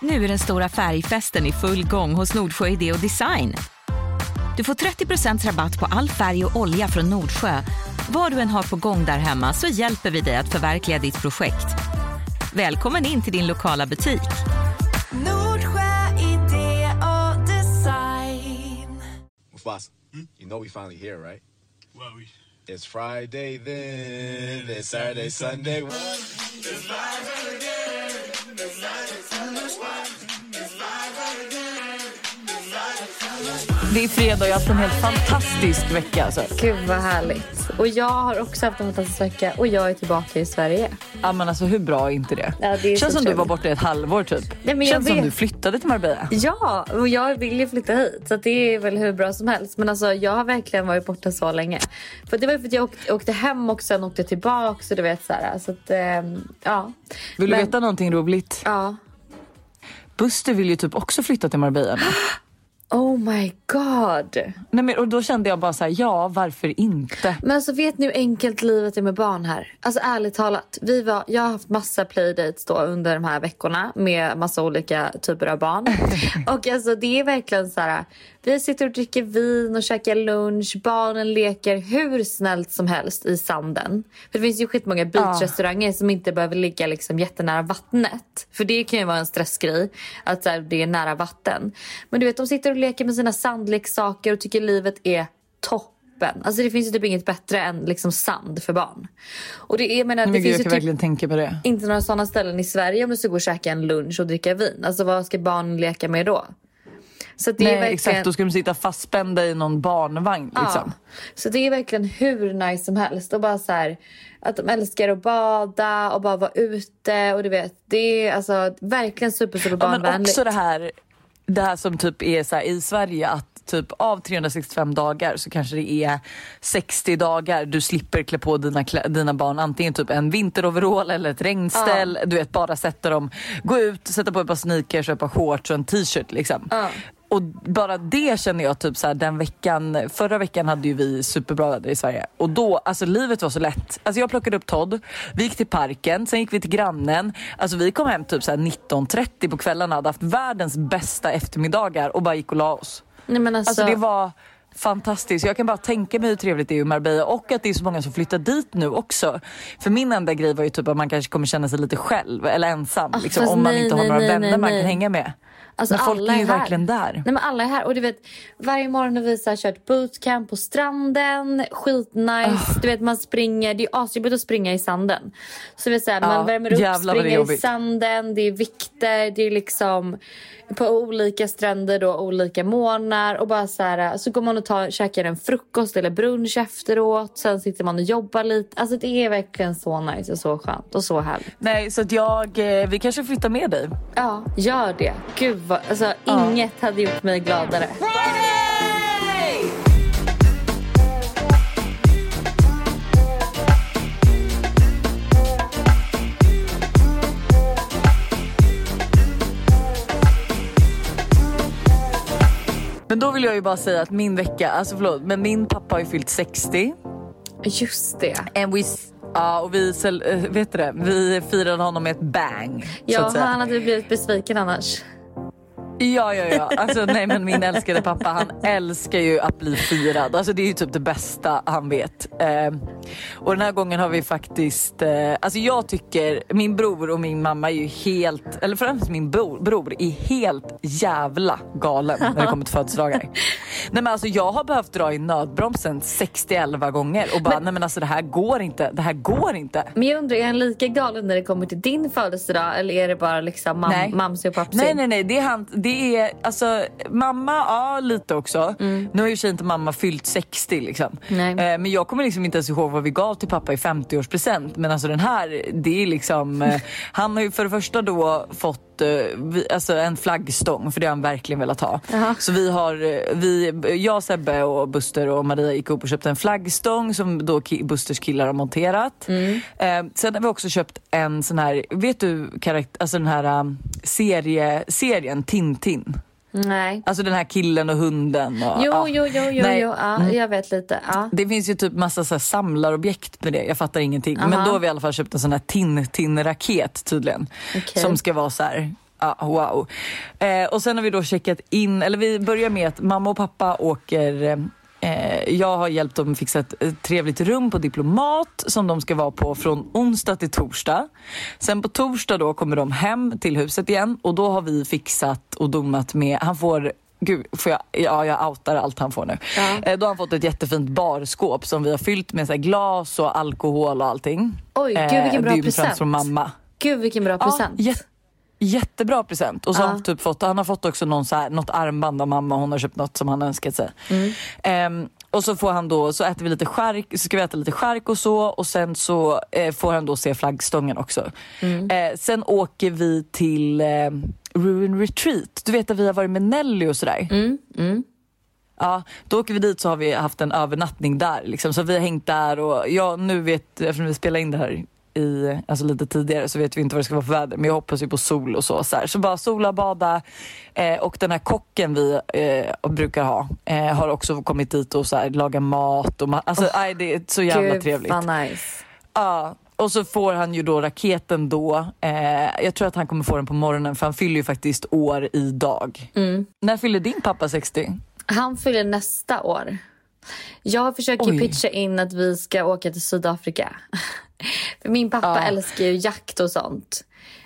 Nu är den stora färgfesten i full gång hos Nordsjö Idé och Design. Du får 30% rabatt på all färg och olja från Nordsjö. Vad du än har på gång där hemma så hjälper vi dig att förverkliga ditt projekt. Välkommen in till din lokala butik. Nordsjö idé och design. Mufasa, you know we finally here, right? Well, we, It's Friday then, it's Saturday, Sunday. Det är fredag och jag har haft en helt fantastisk vecka. Alltså. Gud vad härligt. Och jag har också haft en fantastisk vecka och jag är tillbaka i Sverige. Ja, men alltså, hur bra är inte det? Ja, det Känns som du var trevligt. borta i ett halvår typ. Nej, men Känns som vet. du flyttade till Marbella. Ja, och jag vill ju flytta hit så det är väl hur bra som helst. Men alltså jag har verkligen varit borta så länge. För det var ju för att jag åkte, åkte hem och sen åkte tillbaka så du vet så här. Så att, ehm, ja. Vill Men- du veta någonting roligt? Ja. Buster vill ju typ också flytta till Marbella nu. Oh my god. Nej, men, och då kände jag bara så här, ja varför inte? Men alltså vet ni hur enkelt livet är med barn här? Alltså ärligt talat. Vi var, jag har haft massa playdates då under de här veckorna med massa olika typer av barn. och alltså det är verkligen så här. Vi sitter och dricker vin och käkar lunch. Barnen leker hur snällt som helst i sanden. För det finns ju skitmånga beachrestauranger som inte behöver ligga liksom jättenära vattnet. För det kan ju vara en stressgrej att så här, det är nära vatten. Men du vet de sitter och leker med sina sandleksaker och tycker livet är toppen. Alltså det finns ju typ inget bättre än liksom sand för barn. Och det, är, menar, Men det gud, finns jag ju typ tänka på det. inte några sådana ställen i Sverige om du ska gå och käka en lunch och dricka vin. Alltså vad ska barn leka med då? Så det Nej är verkligen... exakt, då ska de sitta fastspända i någon barnvagn liksom. Ja. Så det är verkligen hur nice som helst. Och bara så här, att de älskar att bada och bara vara ute. Och du vet, det är alltså verkligen super, super Ja, men barnvänligt. också det här, det här som typ är så i Sverige att typ av 365 dagar så kanske det är 60 dagar du slipper klä på dina, dina barn antingen typ en vinteroverall eller ett regnställ. Du vet bara sätta dem, gå ut, sätta på ett par sneakers ett par shorts och en t-shirt liksom. Och bara det känner jag typ så här, den veckan, förra veckan hade ju vi superbra väder i Sverige och då, alltså livet var så lätt. Alltså jag plockade upp Todd, vi gick till parken, sen gick vi till grannen. Alltså vi kom hem typ så här 19.30 på kvällarna, hade haft världens bästa eftermiddagar och bara gick och la oss. Nej, men alltså, Alltså det var fantastiskt. Jag kan bara tänka mig hur trevligt det är i Marbella och att det är så många som flyttar dit nu också. För min enda grej var ju typ att man kanske kommer känna sig lite själv eller ensam. Ah, liksom, om man nej, inte har nej, några nej, vänner man kan hänga med. Alltså, Men folk alla är ju här. verkligen där. Nej, men alla är här. Och du vet, varje morgon har vi så kört bootcamp på stranden. Skitnice. Du vet, man springer. Det är asjobbigt att springa i sanden. Så vi så här, Ja, man värmer upp, springer i sanden. Det är vikter. Det är liksom på olika stränder då, olika månar. Och bara så, här, så går man och tar, käkar en frukost eller brunch efteråt. Sen sitter man och jobbar lite. Alltså det är verkligen så nice och så skönt och så härligt. Nej, så att jag, eh, vi kanske flyttar med dig. Ja, gör det. Gud vad, alltså inget hade gjort mig gladare. Men då vill jag ju bara säga att min vecka, alltså förlåt, men min pappa har ju fyllt 60. Just det. And we, ja, och vi, eh, vet du det, vi firade honom med ett bang. Ja, han hade blivit besviken annars. Ja, ja, ja. Alltså, nej, men min älskade pappa han älskar ju att bli firad. Alltså, det är ju typ det bästa han vet. Eh, och den här gången har vi faktiskt... Eh, alltså jag tycker min bror och min mamma är ju helt... Eller främst min bror, bror är helt jävla galen när det kommer till födelsedagar. nej, men alltså, jag har behövt dra i nödbromsen 60-11 gånger och bara nej men alltså det här går inte. Det här går inte. Men jag undrar, är han lika galen när det kommer till din födelsedag eller är det bara liksom mam- Nej. mamsi och pappsi? Nej nej nej, det är, han, det är alltså mamma, ja lite också. Nu har ju sig inte mamma fyllt 60 liksom. Nej. Eh, men jag kommer liksom inte ens ihåg vad vi gav till pappa i 50-årspresent. Men alltså den här, det är liksom, eh, han har ju för det första då fått eh, vi, alltså en flaggstång för det har han verkligen velat ha. Jaha. Så vi har, eh, vi, jag, Sebbe och Buster och Maria gick upp och köpte en flaggstång som då ki- Busters killar har monterat. Eh, sen har vi också köpt en sån här, vet du karakt- alltså den här um, serie, serien Tintin? Nej. Alltså den här killen och hunden. Och, Jo, ja. jo, jo, jo, Nej. jo. Ja, jag vet lite. Ja. Det finns ju typ massa så här samlarobjekt med det. Jag fattar ingenting. Men Aha. då har vi i alla fall köpt en sån här tin-tin-raket tydligen. Okej. Som ska vara så här Ja, wow. Eh, och sen har vi då checkat in, eller vi börjar med att mamma och pappa åker eh, jag har hjälpt dem fixa ett eh, trevligt rum på Diplomat som de ska vara på från onsdag till torsdag. Sen på torsdag då kommer de hem till huset igen och då har vi fixat och domat med, han får Gud, får jag, ja, jag outar allt han får nu. Ja. Eh, då har han fått ett jättefint barskåp som vi har fyllt med så glas och alkohol och allting. Oj, gud, vilken bra det är ju present. från mamma. Gud vilken bra present. Ja, jät- jättebra present. Och så har han, typ fått, han har fått också någon så här, något armband av mamma. Hon har köpt något som han önskat sig. Mm. Ehm, och så får han då, så äter vi lite skärk, så ska vi äta lite skärk och så. Och sen så eh, får han då se flaggstången också. Mm. Eh, sen åker vi till eh, Ruin Retreat. Du vet att vi har varit med Nelly och sådär. Mm, mm. Ja, då åker vi dit så har vi haft en övernattning där. Liksom. Så vi har hängt där och ja, nu vet, eftersom vi spelar in det här i, alltså lite tidigare så vet vi inte vad det ska vara för väder. Men jag hoppas ju på sol och så. Så, här. så bara sola, bada eh, och den här kocken vi eh, brukar ha eh, har också kommit dit och så här, laga mat. Och ma- alltså, nej, det är så jävla Gud trevligt. vad nice. Ja, och så får han ju då raketen då. Eh, jag tror att han kommer få den på morgonen för han fyller ju faktiskt år idag. Mm. När fyller din pappa 60? Han fyller nästa år. Jag försöker Oj. pitcha in att vi ska åka till Sydafrika. För min pappa Ja. älskar ju jakt och sånt.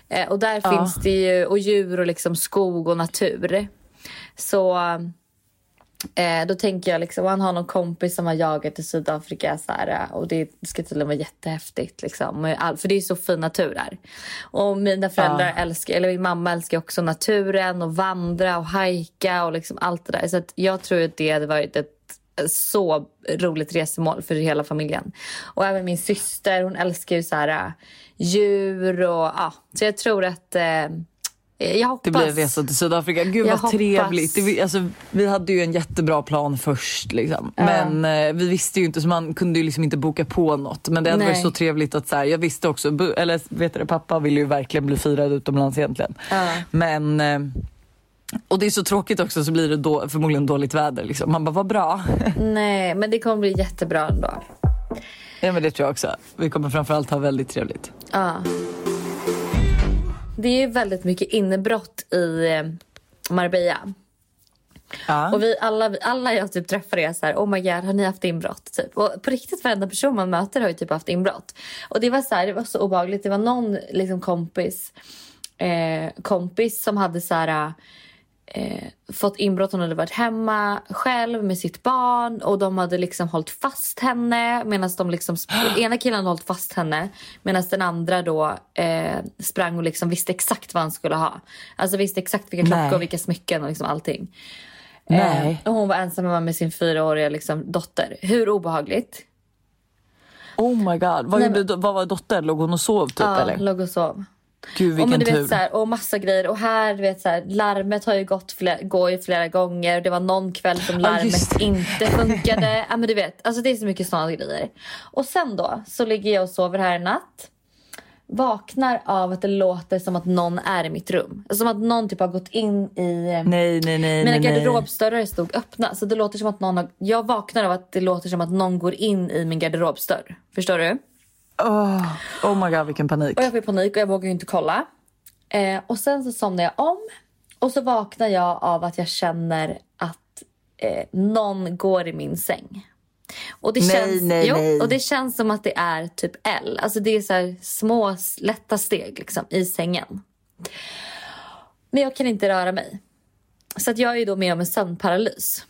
Eh, och där Ja. finns det ju och djur och liksom skog och natur. Så eh, då tänker jag liksom, han har någon kompis som har jagat i Sydafrika så här, och det ska tydligen vara jättehäftigt liksom. För det är så fin natur där. Och mina föräldrar älskar, eller min mamma älskar också naturen och vandra och hajka och liksom allt det där. Så jag tror att det hade varit ett så roligt resmål för hela familjen. Och även min syster, hon älskar ju så här äh, djur och ja. Så jag tror att eh, jag hoppas. Det blir en resa till Sydafrika. Gud Jag vad hoppas. trevligt. Det, vi- alltså, vi hade ju en jättebra plan först. Liksom. Men eh, vi visste ju inte så man kunde ju liksom inte boka på något. Men det hade Nej. varit så trevligt att så här, jag visste också, eller vet du, pappa ville ju verkligen bli firad utomlands egentligen. Ja. Men eh, och det är så tråkigt också så blir det då, förmodligen dåligt väder. Liksom. Man bara, vad bra. Nej, men det kommer bli jättebra ändå. ja men det tror jag också. Vi kommer framförallt ha väldigt trevligt. Ja. Det är ju väldigt mycket innebrott i eh, Marbella. Ja. Och vi alla, alla jag typ träffar är så här, oh my god, har ni haft inbrott? Typ. Och på riktigt varenda person man möter har ju typ haft inbrott. Och det var så här, det var så obehagligt. Det var någon liksom kompis, eh, kompis som hade så här eh, fått inbrott. Hon hade varit hemma själv med sitt barn och de hade liksom hållit fast henne medan de liksom, ena killen hade hållit fast henne medan den andra då eh, sprang och liksom visste exakt vad han skulle ha. Alltså visste exakt vilka klockor Nej. och vilka smycken och liksom allting. Eh, och hon var ensam hemma med sin fyraåriga liksom, dotter. Hur obehagligt? Oh my god. Vad, Nej, gjorde, vad var dotter? Låg hon och sov typ ja, eller? låg och sov. Gud Och, vilken men, du tur. vet, så här, och massa grejer. Och här, du vet, så här, larmet har ju gått flera, går ju flera gånger. Det var någon kväll som larmet det. inte funkade. ja, men du vet, alltså det är så mycket sådana grejer. Och sen då så ligger jag och sover här en natt. Vaknar av att det låter som att någon är i mitt rum. Som att någon typ har gått in i... Nej, nej, nej. Mina nej, nej. garderobsdörrar stod öppna. Så det låter som att någon har... Jag vaknar av att det låter som att någon går in i min garderobsdörr. Förstår du? Oh, oh my god vilken panik. Och jag får panik och jag vågar ju inte kolla. Eh, och sen så somnar jag om. Och så vaknar jag av att jag känner att eh, någon går i min säng. Och det, Nej, känns, nej, jo, nej. och det känns som att det är typ L. Alltså det är så små lätta steg liksom, i sängen. Men jag kan inte röra mig. Så att jag är då med om en sömnparalys.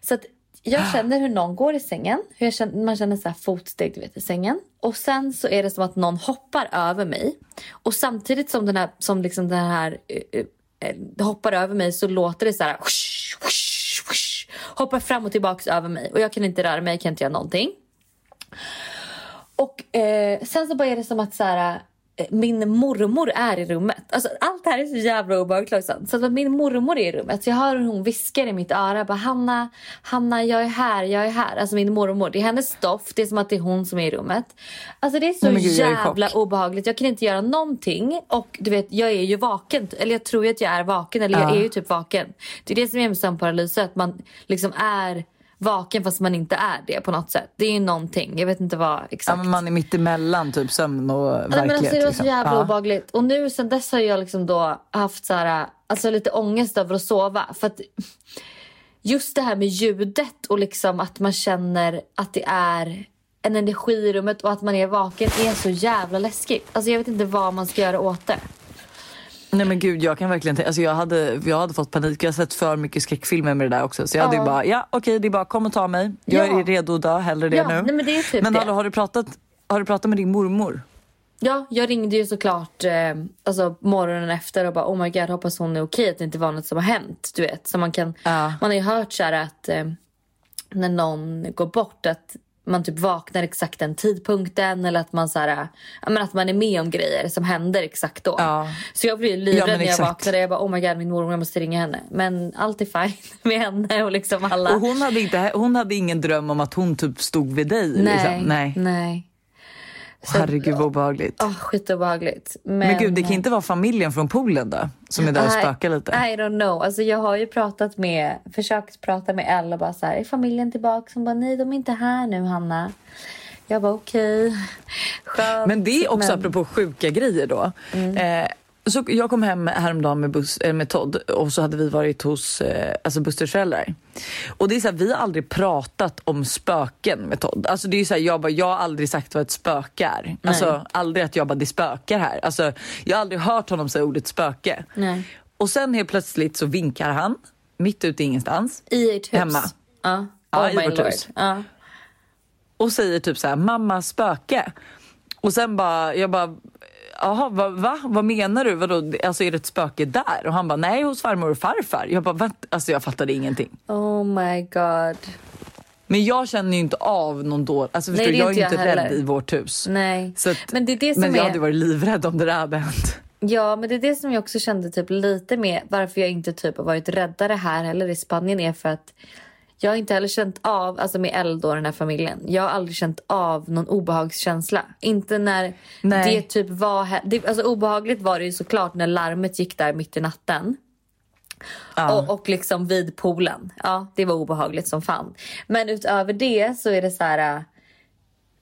Så att jag känner hur någon går i sängen. Hur känner, man känner så här fotsteg du vet, i sängen. Och sen så är det som att någon hoppar över mig. Och samtidigt som den här, som liksom den här eh, eh, hoppar över mig så låter det så här... Whoosh, whoosh, whoosh, hoppar fram och tillbaks över mig. Och jag kan inte röra mig, jag kan inte göra någonting. Och eh, sen så bara är det som att så här, min mormor är i rummet. Alltså, allt det här är så jävla obehagligt också. Så att min mormor är i rummet. Så jag hör hur hon viskar i mitt öra. Bara, Hanna, Hanna, jag är här, jag är här. Alltså min mormor. Det är hennes doft. Det är som att det är hon som är i rummet. Alltså det är så Nej, gud, jag är jävla obehagligt. Jag kan inte göra någonting. Och du vet, jag är ju vaken. Eller jag tror att jag är vaken. Eller jag Ja. är ju typ vaken. Det är det som är med sömnparalys. Att man liksom är vaken fast man inte är det på något sätt. Det är ju någonting. Jag vet inte vad Ja, exakt. men man är mitt emellan typ sömn och Ja, verklighet. men alltså, det var så liksom. jävla Ja. obehagligt. Och nu sen dess har jag liksom då haft så här, alltså lite ångest över att sova. För att just det här med ljudet och liksom att man känner att det är en energi i rummet och att man är vaken är så jävla läskigt. Alltså jag vet inte vad man ska göra åt det. Nej men gud jag kan verkligen tänka, alltså jag hade, jag hade fått panik, jag har sett för mycket skräckfilmer med det där också. Så jag hade ju bara, ja okej det är bara kom och ta mig. Jag Ja. är redo att dö, hellre det Ja, nu. nej, men det är typ men hallå, har du pratat, har du pratat med din mormor? Ja, jag ringde ju såklart eh, alltså, morgonen efter och bara oh my god hoppas hon är okej att det inte var något som har hänt. Du vet. Så man, kan, Ja. man har ju hört så att eh, när någon går bort att man typ vaknar exakt den tidpunkten eller att man, så här, ja, men att man är med om grejer som händer exakt då. Ja. Så jag blev Ja, livrädd men när jag vaknade. Jag bara oh my god min mormor jag måste ringa henne. Men allt är fine med henne och liksom alla. Och hon hade, inte, hon hade ingen dröm om att hon typ stod vid dig? nej, Liksom. Nej. nej. Så- Herregud vad obehagligt. Åh, skitobehagligt. Men, Men gud det kan inte vara familjen från poolen då? Som är där och I- spökar lite? I don't know. Alltså jag har ju pratat med, försökt prata med Elle och bara så här, är familjen tillbaka? Hon bara, nej de är inte här nu Hanna. Jag bara okej. Skönt. Men det är också Men- apropå sjuka grejer då. Mm. Eh, så jag kom hem häromdagen med, bus, eh, med Todd och så hade vi varit hos eh, alltså Busters föräldrar. Och det är så här, vi har aldrig pratat om spöken med Todd. Alltså det är så här, jag, bara, jag har aldrig sagt vad ett spöke är. Alltså aldrig att jag bara det spökar här. Alltså, jag har aldrig hört honom säga ordet spöke. Nej. Och sen helt plötsligt så vinkar han mitt ute i ingenstans I ert hus? Hemma. Ja. Ja, oh i my vårt hus. Ja. och säger typ så här mamma spöke. Och sen bara, jag bara Jaha, va, va? Vad menar du? Vadå? Alltså är det ett spöke där? Och han bara, nej hos farmor och farfar. Jag bara, "Vad?" Alltså jag fattade ingenting. Oh my god. Men jag känner ju inte av någon då. Alltså Nej, förstår det du, är jag är inte inte jag rädd heller. i vårt hus. Nej. Så att, Men det är det som men jag är... hade varit livrädd om det där hade hänt. Ja, men det är det som jag också kände typ lite med varför jag inte typ har varit räddare här heller i Spanien är för att jag har inte heller känt av, alltså med eld och den här familjen, jag har aldrig känt av någon obehagskänsla. Inte när Nej. det typ var, det, alltså obehagligt var det ju såklart när larmet gick där mitt i natten. Ja. Och, och liksom vid poolen. Ja, det var obehagligt som fan. Men utöver det så är det så här.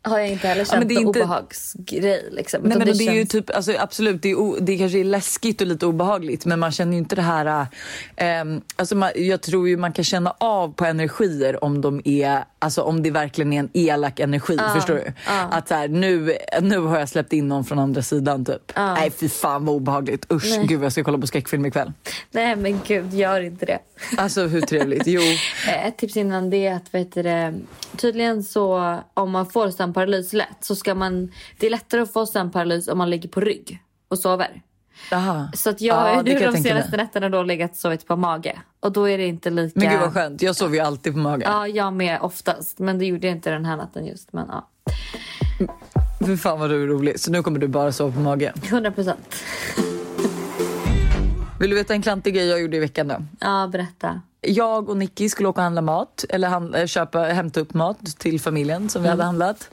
Äh, Har jag inte heller Ja, men känt det är någon inte- obehagsgrej liksom. Nej, men det, är ju känns- typ, alltså, absolut, det, är o, det kanske är läskigt och lite obehagligt men man känner ju inte det här... ehm, alltså, man, jag tror ju man kan känna av på energier om de är, alltså om det verkligen är en elak energi. förstår du? Att så här, nu, nu har jag släppt in någon från andra sidan typ. Nej fy fan vad obehagligt. Usch gud jag ska kolla på skräckfilm ikväll. Nej men gud, gör inte det. Alltså hur trevligt? Jo. Eh, Ett tips innan det är att vet du, det, tydligen så om man får sömnparalys lätt så ska man, det är lättare att få sömnparalys om man ligger på rygg och sover. Aha. Så att jag Ja, har kan jag de senaste nätterna då legat och sovit på mage. Och då är det inte lika... Men gud vad skönt, jag sover ju alltid på magen. Ja, jag med oftast. Men det gjorde jag inte den här natten just. Men ja, Fy fan vad du är rolig. Så nu kommer du bara sova på magen. 100 procent. Vill du veta en klantig grej jag gjorde i veckan då? Ja, berätta. Jag och Nicky skulle åka och handla mat, eller han, eh, köpa, hämta upp mat till familjen som vi hade handlat.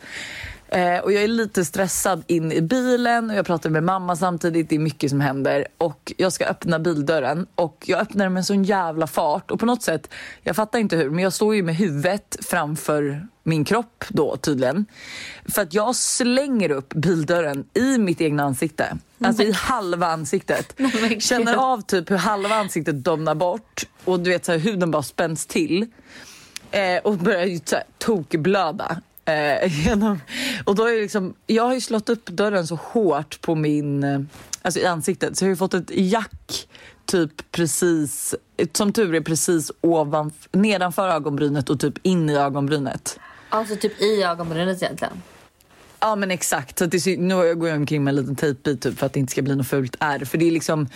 Eh, och jag är lite stressad in i bilen och jag pratar med mamma samtidigt. Det är mycket som händer. Och jag ska öppna bildörren och jag öppnar den med en sån jävla fart. Och på något sätt, jag fattar inte hur, men jag står ju med huvudet framför min kropp då tydligen. För att jag slänger upp bildörren i mitt egna ansikte. Alltså i halva ansiktet. gud. Känner av typ hur halva ansiktet domnar bort och du vet så här, huden bara spänns till. Eh, och börjar ju tokblöda. Eh, genom, och då är liksom, jag har ju slått upp dörren så hårt på min, eh, alltså i ansiktet så jag har ju fått ett jack typ precis, som tur är precis ovan, nedanför ögonbrynet och typ in i ögonbrynet. Alltså typ i ögonbrynet egentligen. Ja men exakt, så det, nu går jag omkring med en liten tejpbit typ för att det inte ska bli något fult ärr. För det är liksom,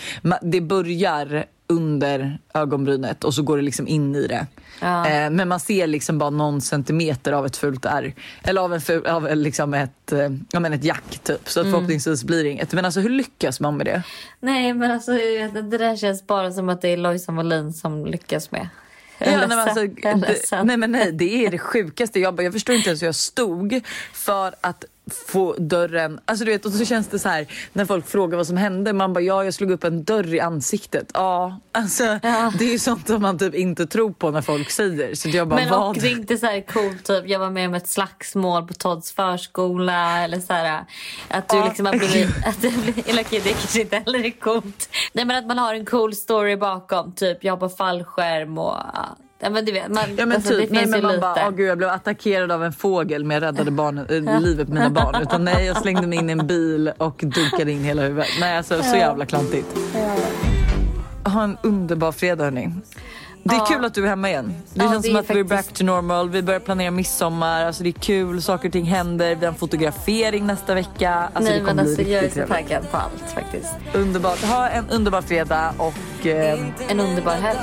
det börjar under ögonbrynet och så går det liksom in i det. Ja. Eh, men man ser liksom bara någon centimeter av ett fult ärr. Eller av, en ful, av liksom ett, eh, ja, men ett jack typ. Så att Mm. förhoppningsvis blir det inget. Men alltså hur lyckas man med det? Nej, men alltså det där känns bara som att det är Lojsan Wallin som lyckas med. Ja, nej, men alltså, det, nej men nej, det är det sjukaste. Jag, bara, jag förstår inte ens hur jag stod för att få dörren, alltså du vet och så känns det så här när folk frågar vad som hände, man bara ja jag slog upp en dörr i ansiktet. Ja, alltså Ja. det är ju sånt som man typ inte tror på när folk säger. Så jag bara Men vad? och det är inte så här coolt, typ jag var med om ett slagsmål på Todds förskola eller så här att du Ja. liksom har blivit, att du eller okej det kanske inte heller är coolt. Nej men att man har en cool story bakom, typ jag på fallskärm och ja men du vet. Man, Ja men alltså, typ, det nej finns men ju man lite. bara, åh gud jag blev attackerad av en fågel men jag räddade barnen, äh, livet på mina barn. Utan nej jag slängde mig in i en bil och dunkade in hela huvudet. Nej alltså så jävla klantigt. Ha en underbar fredag hörni. Det är Ja. kul att du är hemma igen. Det Ja, känns det som att we're back faktiskt- to normal. Vi börjar planera midsommar. Alltså det är kul, saker och ting händer. Vi har en fotografering nästa vecka. Alltså Nej det kommer men alltså bli jag är så taggad på allt faktiskt. Underbart. Ha en underbar fredag och eh, En underbar helg.